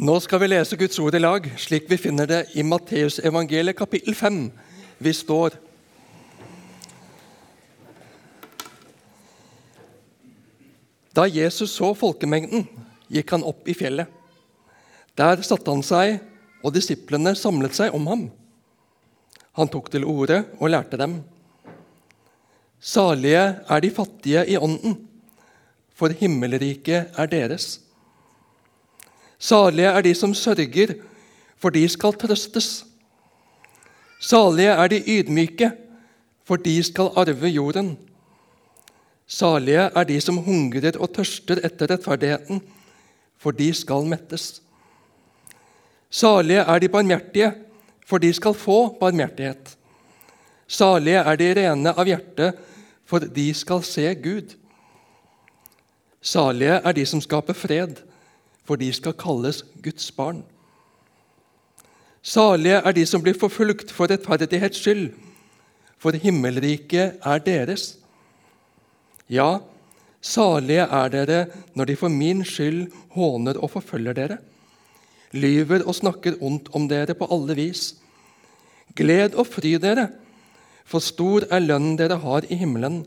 Nå skal vi lese Guds ord i lag, slik vi finner det i Matteusevangeliet kapittel 5. Vi står Da Jesus så folkemengden, gikk han opp i fjellet. Der satte han seg, og disiplene samlet seg om ham. Han tok til orde og lærte dem. Salige er de fattige i ånden, for himmelriket er deres. Salige er de som sørger, for de skal trøstes. Salige er de ydmyke, for de skal arve jorden. Salige er de som hungrer og tørster etter rettferdigheten, for de skal mettes. Salige er de barmhjertige, for de skal få barmhjertighet. Salige er de rene av hjerte, for de skal se Gud. Salige er de som skaper fred, for de skal kalles Guds barn. Salige er de som blir forfulgt for rettferdighets skyld, for himmelriket er deres. Ja, salige er dere når de for min skyld håner og forfølger dere, lyver og snakker ondt om dere på alle vis. Gled og fry dere, for stor er lønnen dere har i himmelen.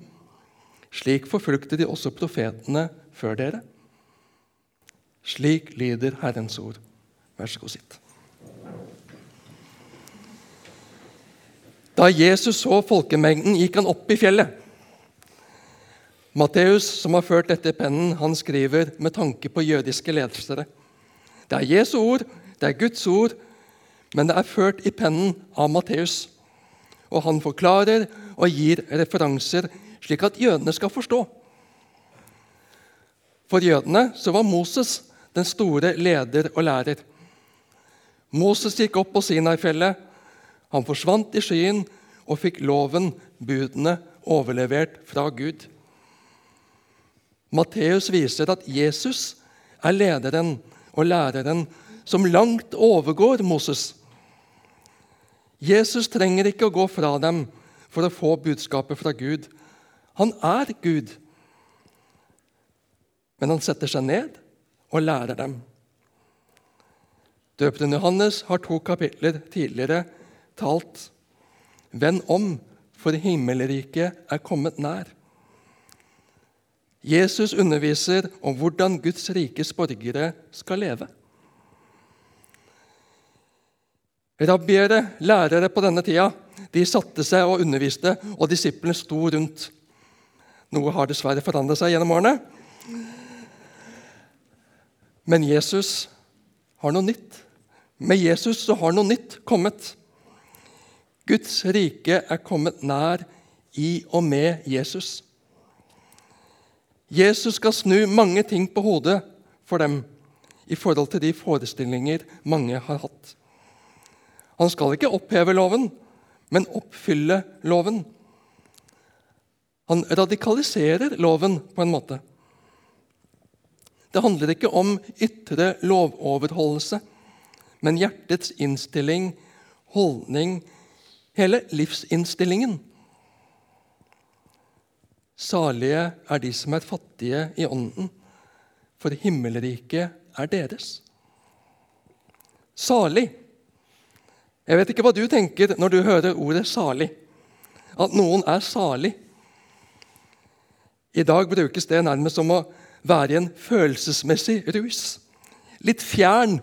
Slik forfulgte de også profetene før dere. Slik lyder Herrens ord. Vær så god, sitt. Da Jesus så folkemengden, gikk han opp i fjellet. Matteus, som har ført dette i pennen, han skriver med tanke på jødiske ledere. Det er Jesu ord, det er Guds ord, men det er ført i pennen av Matteus. Og han forklarer og gir referanser, slik at jødene skal forstå. For jødene så var Moses den store leder og lærer. Moses gikk opp på Sinai-fjellet. Han forsvant i skyen og fikk loven, budene, overlevert fra Gud. Matteus viser at Jesus er lederen og læreren som langt overgår Moses. Jesus trenger ikke å gå fra dem for å få budskapet fra Gud. Han er Gud. Men han setter seg ned og lærer dem. Døperen Johannes har to kapitler tidligere talt Vend om, for himmelriket er kommet nær. Jesus underviser om hvordan Guds rikes borgere skal leve. Rabbiere, lærere på denne tida, de satte seg og underviste, og disiplene sto rundt. Noe har dessverre forandret seg gjennom årene. Men Jesus har noe nytt. Med Jesus så har noe nytt kommet. Guds rike er kommet nær i og med Jesus. Jesus skal snu mange ting på hodet for dem i forhold til de forestillinger mange har hatt. Han skal ikke oppheve loven, men oppfylle loven. Han radikaliserer loven på en måte. Det handler ikke om ytre lovoverholdelse, men hjertets innstilling, holdning, hele livsinnstillingen. Salige er de som er fattige i ånden, for himmelriket er deres. Salig. Jeg vet ikke hva du tenker når du hører ordet 'salig'. At noen er salig. I dag brukes det nærmest som å være i en følelsesmessig rus. Litt fjern,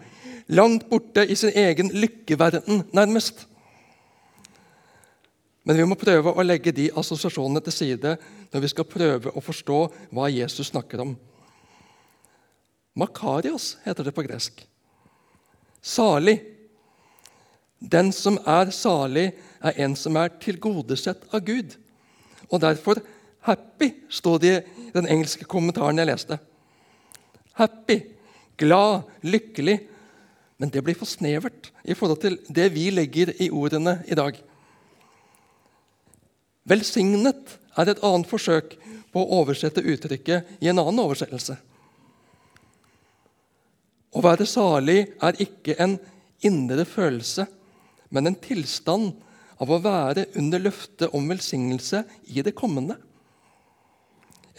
langt borte i sin egen lykkeverden, nærmest. Men vi må prøve å legge de assosiasjonene til side når vi skal prøve å forstå hva Jesus snakker om. Makarios heter det på gresk. Salig. Den som er salig, er en som er tilgodesett av Gud. Og derfor 'happy' sto det i den engelske kommentaren jeg leste. Happy, glad, lykkelig. Men det blir for snevert i forhold til det vi legger i ordene i dag. Velsignet er et annet forsøk på å oversette uttrykket i en annen oversettelse. Å være salig er ikke en indre følelse, men en tilstand av å være under løftet om velsignelse i det kommende.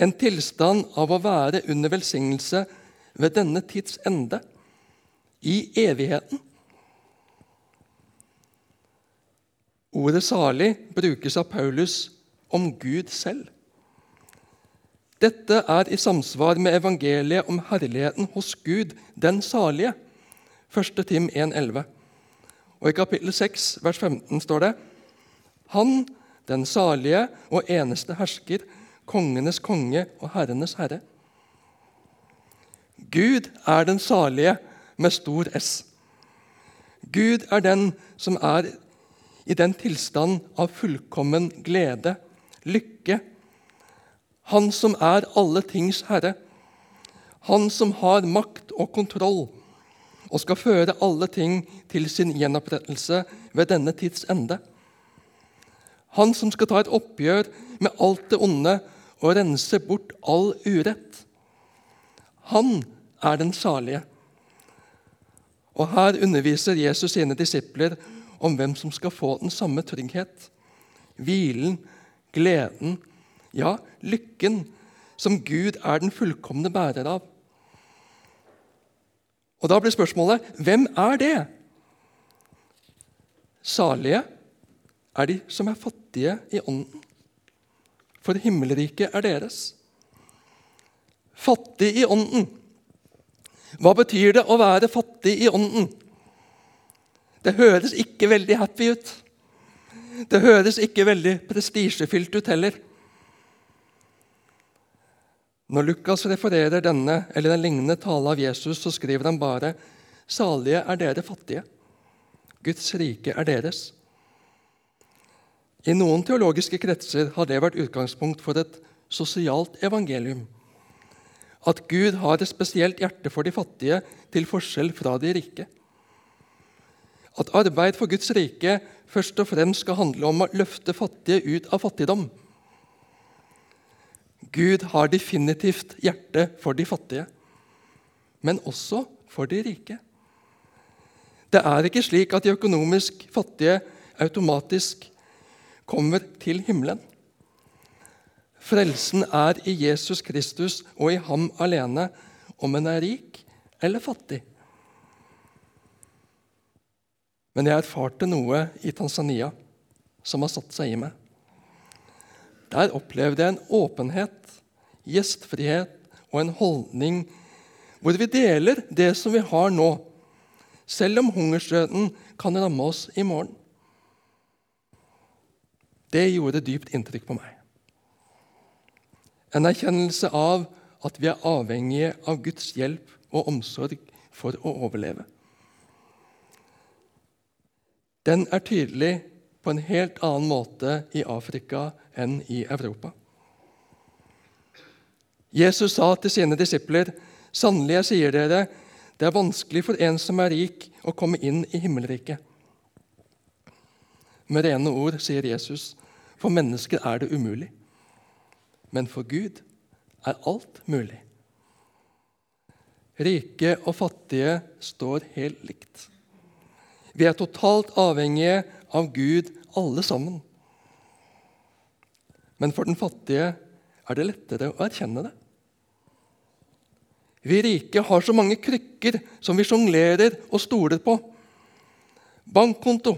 En tilstand av å være under velsignelse ved denne tids ende, i evigheten. Ordet 'salig' brukes av Paulus om Gud selv. Dette er i samsvar med evangeliet om herligheten hos Gud, den salige. 1. Tim 1,11. Og I kapittel 6, vers 15 står det Han, den salige og eneste hersker, kongenes konge og herrenes herre. Gud er den salige med stor S. Gud er den som er i den tilstand av fullkommen glede, lykke. Han som er alle tings herre. Han som har makt og kontroll og skal føre alle ting til sin gjenopprettelse ved denne tids ende. Han som skal ta et oppgjør med alt det onde og rense bort all urett. Han er den salige. Og Her underviser Jesus sine disipler om hvem som skal få den samme trygghet, hvilen, gleden, ja, lykken, som Gud er den fullkomne bærer av. Og Da blir spørsmålet hvem er det? Salige er de som er fattige i ånden, for himmelriket er deres. Fattig i ånden. Hva betyr det å være fattig i ånden? Det høres ikke veldig happy ut. Det høres ikke veldig prestisjefylt ut heller. Når Lukas refererer denne eller den lignende tale av Jesus, så skriver han bare Salige er dere fattige. Guds rike er deres. I noen teologiske kretser har det vært utgangspunkt for et sosialt evangelium. At Gud har et spesielt hjerte for de fattige, til forskjell fra de rike. At arbeid for Guds rike først og fremst skal handle om å løfte fattige ut av fattigdom. Gud har definitivt hjerte for de fattige, men også for de rike. Det er ikke slik at de økonomisk fattige automatisk kommer til himmelen. Frelsen er i Jesus Kristus og i ham alene, om en er rik eller fattig. Men jeg erfarte noe i Tanzania som har satt seg i meg. Der opplevde jeg en åpenhet, gjestfrihet og en holdning hvor vi deler det som vi har nå, selv om hungersnøden kan ramme oss i morgen. Det gjorde dypt inntrykk på meg. En erkjennelse av at vi er avhengige av Guds hjelp og omsorg for å overleve. Den er tydelig på en helt annen måte i Afrika enn i Europa. Jesus sa til sine disipler, 'Sannelig, jeg sier dere, det er vanskelig for en som er rik, å komme inn i himmelriket.' Med rene ord sier Jesus, 'For mennesker er det umulig.' Men for Gud er alt mulig. Rike og fattige står helt likt. Vi er totalt avhengige av Gud, alle sammen. Men for den fattige er det lettere å erkjenne det. Vi rike har så mange krykker som vi sjonglerer og stoler på. Bankkonto,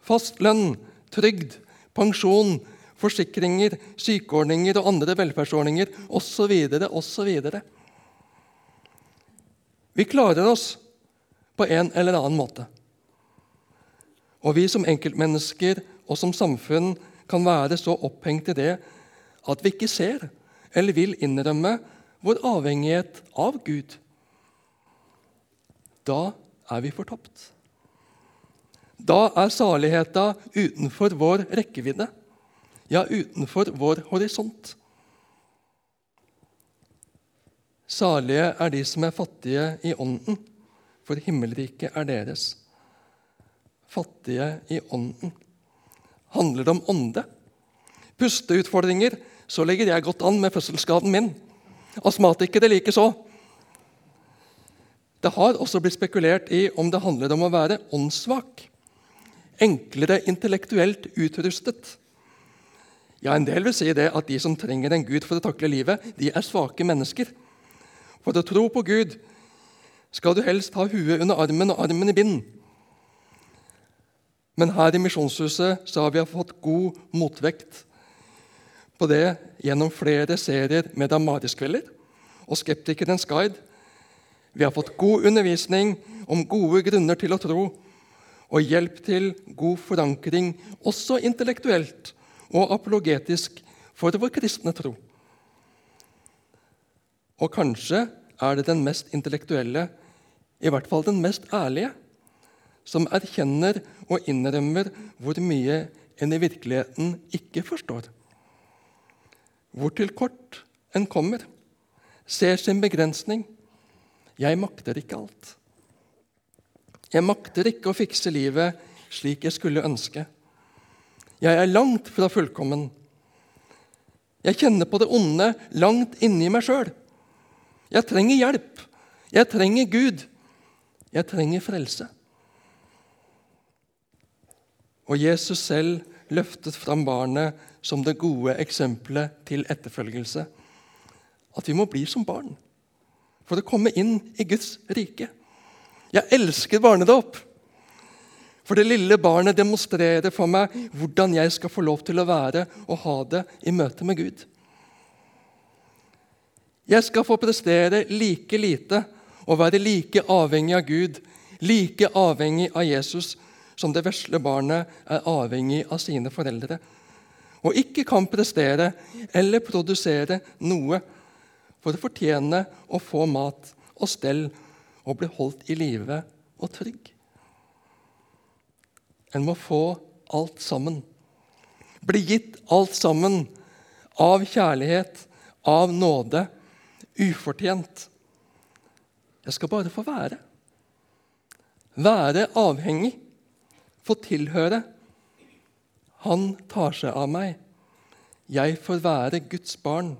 fast lønn, trygd, pensjon, forsikringer, sykeordninger og andre velferdsordninger osv. osv. Vi klarer oss på en eller annen måte. Og vi som enkeltmennesker og som samfunn kan være så opphengt i det at vi ikke ser eller vil innrømme vår avhengighet av Gud. Da er vi fortapt. Da er saligheta utenfor vår rekkevidde, ja, utenfor vår horisont. Salige er de som er fattige i ånden, for himmelriket er deres fattige i ånden. Handler det om ånde? Pusteutfordringer, så legger jeg godt an med fødselsskaden min. Astmatikere likeså. Det har også blitt spekulert i om det handler om å være åndssvak. Enklere intellektuelt utrustet. Ja, En del vil si det at de som trenger en Gud for å takle livet, de er svake mennesker. For å tro på Gud skal du helst ha huet under armen og armen i bind. Men her i Misjonshuset så har vi fått god motvekt på det gjennom flere serier med Damaris-kvelder og Skeptikerens guide. Vi har fått god undervisning om gode grunner til å tro og hjelp til god forankring, også intellektuelt og apologetisk, for vår kristne tro. Og kanskje er det den mest intellektuelle, i hvert fall den mest ærlige, som erkjenner og innrømmer hvor mye en i virkeligheten ikke forstår. Hvor til kort en kommer, ser sin begrensning. Jeg makter ikke alt. Jeg makter ikke å fikse livet slik jeg skulle ønske. Jeg er langt fra fullkommen. Jeg kjenner på det onde langt inni meg sjøl. Jeg trenger hjelp. Jeg trenger Gud. Jeg trenger frelse. Og Jesus selv løftet fram barnet som det gode eksempelet til etterfølgelse. At vi må bli som barn for å komme inn i Guds rike. Jeg elsker barnedåp. For det lille barnet demonstrerer for meg hvordan jeg skal få lov til å være og ha det i møte med Gud. Jeg skal få prestere like lite og være like avhengig av Gud, like avhengig av Jesus, som det vesle barnet er avhengig av sine foreldre, og ikke kan prestere eller produsere noe for å fortjene å få mat og stell og bli holdt i live og trygg. En må få alt sammen. Bli gitt alt sammen av kjærlighet, av nåde ufortjent. Jeg skal bare få være. Være avhengig. Få tilhøre. Han tar seg av meg. Jeg får være Guds barn.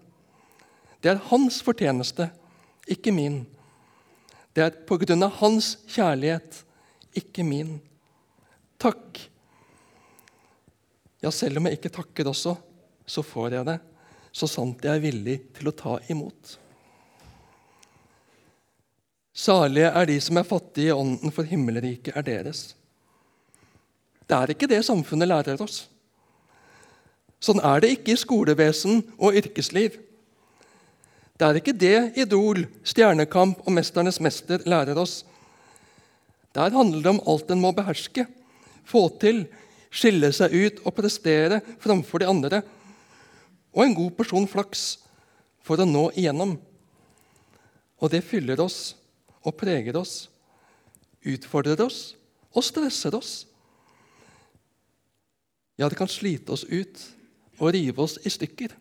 Det er hans fortjeneste, ikke min. Det er på grunn av hans kjærlighet, ikke min. Takk. Ja, selv om jeg ikke takker også, så får jeg det, så sant jeg er villig til å ta imot. Salige er de som er fattige i ånden, for himmelriket er deres. Det er ikke det samfunnet lærer oss. Sånn er det ikke i skolevesen og yrkesliv. Det er ikke det Idol, Stjernekamp og Mesternes mester lærer oss. Der handler det om alt en må beherske, få til, skille seg ut og prestere framfor de andre. Og en god porsjon flaks for å nå igjennom. Og det fyller oss og preger oss, utfordrer oss og stresser oss. Ja, det kan slite oss ut og rive oss i stykker.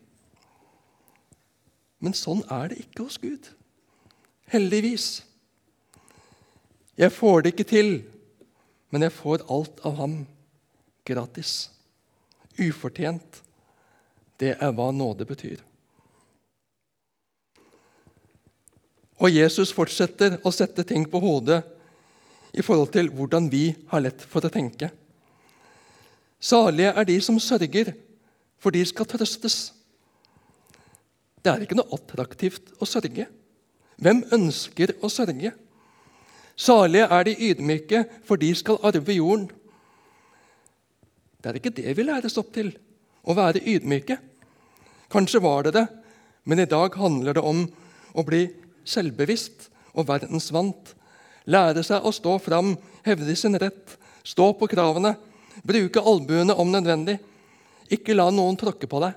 Men sånn er det ikke hos Gud. Heldigvis. Jeg får det ikke til, men jeg får alt av ham gratis. Ufortjent. Det er hva nåde betyr. Og Jesus fortsetter å sette ting på hodet i forhold til hvordan vi har lett for å tenke. Salige er de som sørger, for de skal trøstes. Det er ikke noe attraktivt å sørge. Hvem ønsker å sørge? Salige er de ydmyke, for de skal arve jorden. Det er ikke det vi læres opp til, å være ydmyke. Kanskje var det det, men i dag handler det om å bli selvbevisst og verdensvant. Lære seg å stå fram, hevde sin rett, stå på kravene, bruke albuene om nødvendig. Ikke la noen tråkke på deg.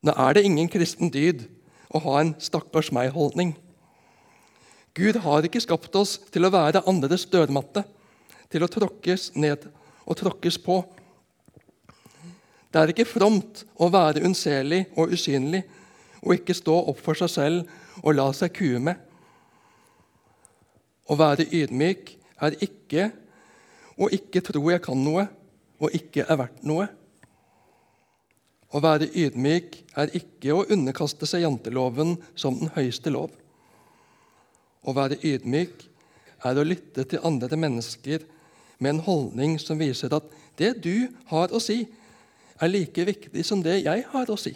Nå er det ingen kristen dyd å ha en 'stakkars meg'-holdning. Gud har ikke skapt oss til å være andres dørmatte, til å tråkkes ned og tråkkes på. Det er ikke fromt å være unnselig og usynlig og ikke stå opp for seg selv og la seg kue med. Å være ydmyk er ikke å ikke tro jeg kan noe og ikke er verdt noe. Å være ydmyk er ikke å underkaste seg janteloven som den høyeste lov. Å være ydmyk er å lytte til andre mennesker med en holdning som viser at det du har å si, er like viktig som det jeg har å si.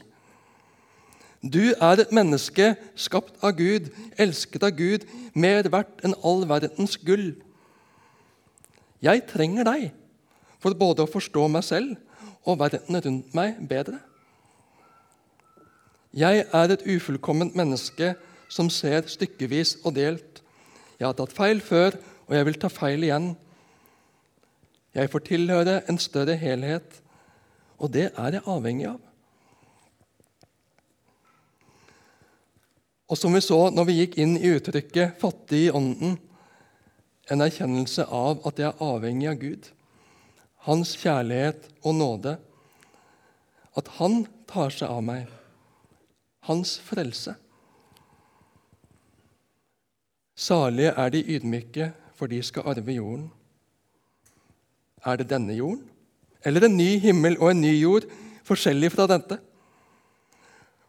Du er et menneske skapt av Gud, elsket av Gud, mer verdt enn all verdens gull. Jeg trenger deg for både å forstå meg selv og verden rundt meg bedre. Jeg er et ufullkomment menneske som ser stykkevis og delt. Jeg har tatt feil før, og jeg vil ta feil igjen. Jeg får tilhøre en større helhet, og det er jeg avhengig av. Og som vi så når vi gikk inn i uttrykket 'fattig i ånden', en erkjennelse av at jeg er avhengig av Gud, Hans kjærlighet og nåde, at Han tar seg av meg, Hans frelse. Salige er de ydmyke, for de skal arve jorden. Er det denne jorden? Eller en ny himmel og en ny jord, forskjellig fra dette?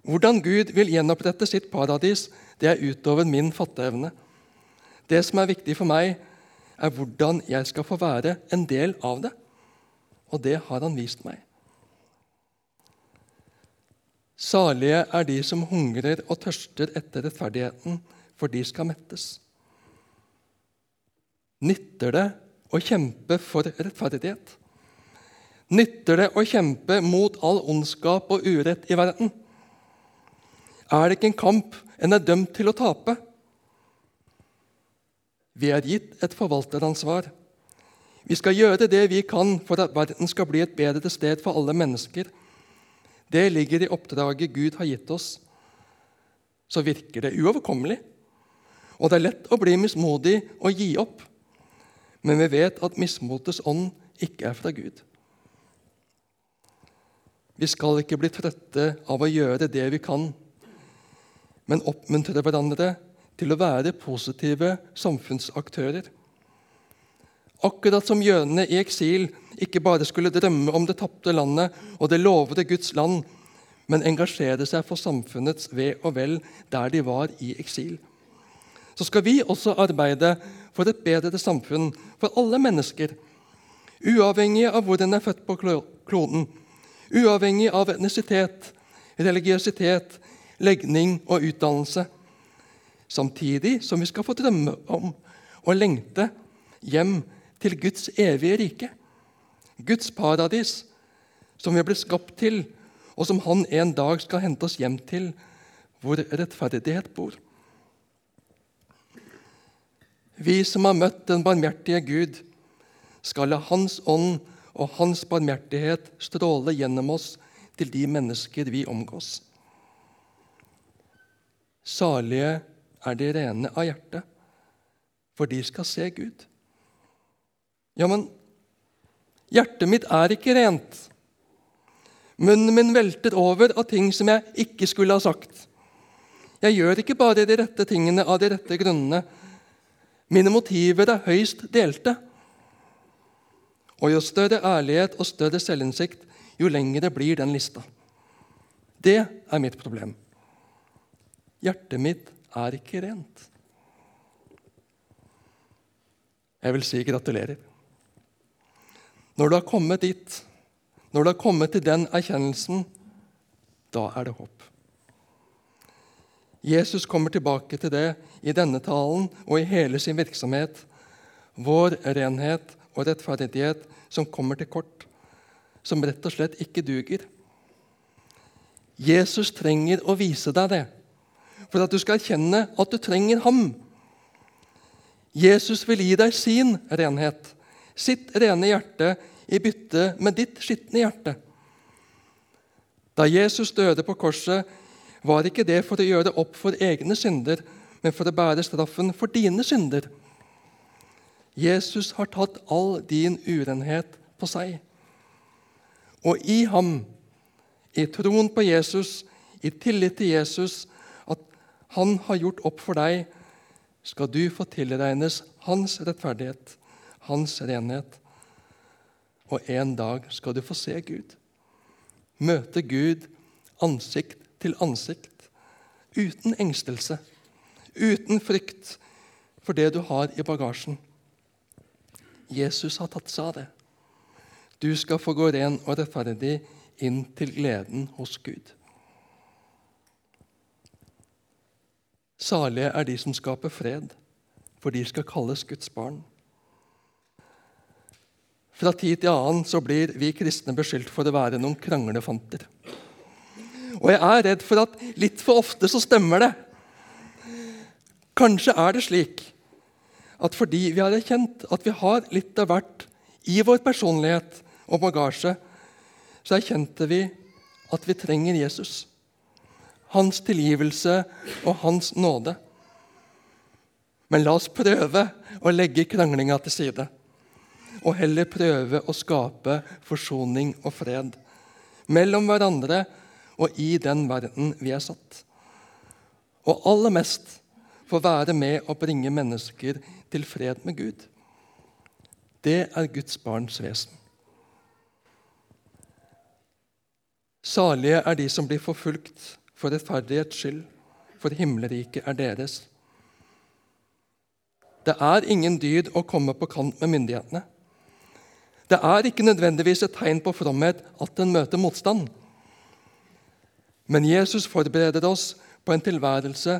Hvordan Gud vil gjenopprette sitt paradis, det er utover min fatteevne. Det som er viktig for meg, er hvordan jeg skal få være en del av det. Og det har han vist meg. Salige er de som hungrer og tørster etter rettferdigheten, for de skal mettes. Nytter det å kjempe for rettferdighet? Nytter det å kjempe mot all ondskap og urett i verden? Er det ikke en kamp en er dømt til å tape? Vi er gitt et forvalteransvar. Vi skal gjøre det vi kan for at verden skal bli et bedre sted for alle mennesker. Det ligger i oppdraget Gud har gitt oss. Så virker det uoverkommelig, og det er lett å bli mismodig og gi opp. Men vi vet at mismotets ånd ikke er fra Gud. Vi skal ikke bli trøtte av å gjøre det vi kan, men oppmuntre hverandre til å være positive samfunnsaktører. Akkurat som jødene i eksil ikke bare skulle drømme om det tapte landet og det lovede Guds land, men engasjere seg for samfunnets ve og vel der de var i eksil. Så skal vi også arbeide for et bedre samfunn for alle mennesker, uavhengig av hvor en er født på kloden, uavhengig av etnisitet, religiøsitet, legning og utdannelse. Samtidig som vi skal få drømme om og lengte hjem til Guds evige rike. Guds paradis, som vi ble skapt til, og som Han en dag skal hente oss hjem til, hvor rettferdighet bor. Vi som har møtt den barmhjertige Gud, skal la Hans ånd og Hans barmhjertighet stråle gjennom oss til de mennesker vi omgås. Salige er de rene av hjerte, for de skal se Gud. Ja, men hjertet mitt er ikke rent. Munnen min velter over av ting som jeg ikke skulle ha sagt. Jeg gjør ikke bare de rette tingene av de rette grunnene. Mine motiver er høyst delte. Og jo større ærlighet og større selvinnsikt, jo lengre blir den lista. Det er mitt problem. Hjertet mitt er ikke rent. Jeg vil si gratulerer. Når du har kommet dit, når du har kommet til den erkjennelsen, da er det håp. Jesus kommer tilbake til det i denne talen og i hele sin virksomhet. Vår renhet og rettferdighet som kommer til kort, som rett og slett ikke duger. Jesus trenger å vise deg det for at du skal erkjenne at du trenger ham. Jesus vil gi deg sin renhet, sitt rene hjerte, i bytte med ditt skitne hjerte. Da Jesus døde på korset, var ikke det for å gjøre opp for egne synder, men for å bære straffen for dine synder. Jesus har tatt all din urenhet på seg. Og i ham, i troen på Jesus, i tillit til Jesus, at han har gjort opp for deg, skal du få tilregnes hans rettferdighet, hans renhet. Og en dag skal du få se Gud. Møte Gud ansikt til ansikt, uten engstelse, uten frykt for det du har i bagasjen. Jesus har tatt seg av det. Du skal få gå ren og rettferdig inn til gleden hos Gud. Salige er de som skaper fred, for de skal kalles Guds barn. Fra tid til annen så blir vi kristne beskyldt for å være noen kranglefanter. Og jeg er redd for at litt for ofte så stemmer det. Kanskje er det slik at fordi vi har erkjent at vi har litt av hvert i vår personlighet og bagasje, så erkjente vi at vi trenger Jesus hans tilgivelse og hans nåde. Men la oss prøve å legge kranglinga til side, og heller prøve å skape forsoning og fred mellom hverandre og i den verden vi er satt. Og aller mest få være med å bringe mennesker til fred med Gud. Det er Guds barns vesen. Salige er de som blir forfulgt for rettferdighets skyld, for himmelriket er deres. Det er ingen dyd å komme på kant med myndighetene. Det er ikke nødvendigvis et tegn på fromhet at en møter motstand. Men Jesus forbereder oss på en tilværelse,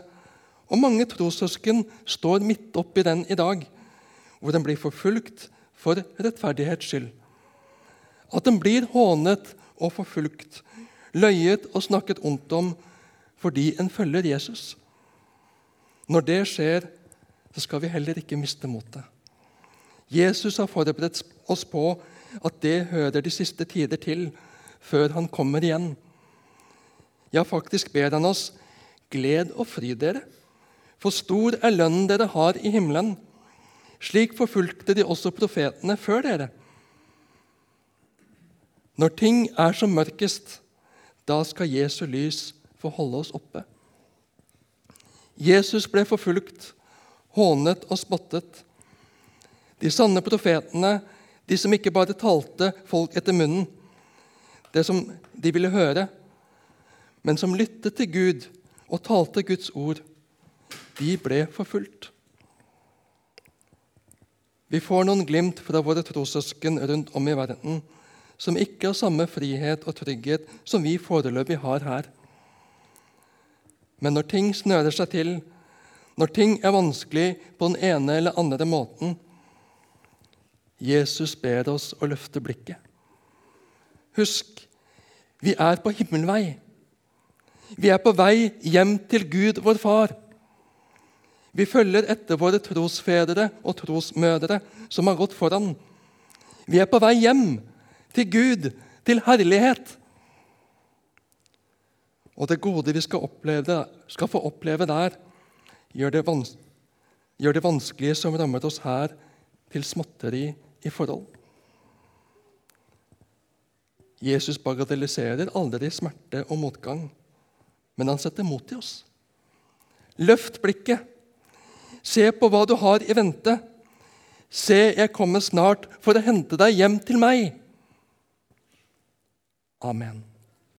og mange trossøsken står midt oppi den i dag, hvor den blir forfulgt for rettferdighets skyld. At den blir hånet og forfulgt løyet og snakket ondt om fordi en følger Jesus. Når det skjer, så skal vi heller ikke miste motet. Jesus har forberedt oss på at det hører de siste tider til, før han kommer igjen. Ja, faktisk ber han oss gled og fry dere, for stor er lønnen dere har i himmelen. Slik forfulgte de også profetene før dere. Når ting er som mørkest, da skal Jesu lys få holde oss oppe. Jesus ble forfulgt, hånet og spottet. De sanne profetene, de som ikke bare talte folk etter munnen, det som de ville høre, men som lyttet til Gud og talte Guds ord, de ble forfulgt. Vi får noen glimt fra våre trossøsken rundt om i verden som ikke har samme frihet og trygghet som vi foreløpig har her. Men når ting snører seg til, når ting er vanskelig på den ene eller andre måten Jesus ber oss å løfte blikket. Husk, vi er på himmelvei. Vi er på vei hjem til Gud, vår Far. Vi følger etter våre trosfedre og trosmødre som har gått foran. Vi er på vei hjem til Gud, til herlighet. Og det gode vi skal, oppleve, skal få oppleve der, gjør det, gjør det vanskelige som rammer oss her, til småtteri i forhold. Jesus bagatelliserer aldri smerte og motgang, men han setter mot i oss. Løft blikket. Se på hva du har i vente. Se, jeg kommer snart for å hente deg hjem til meg. Amen.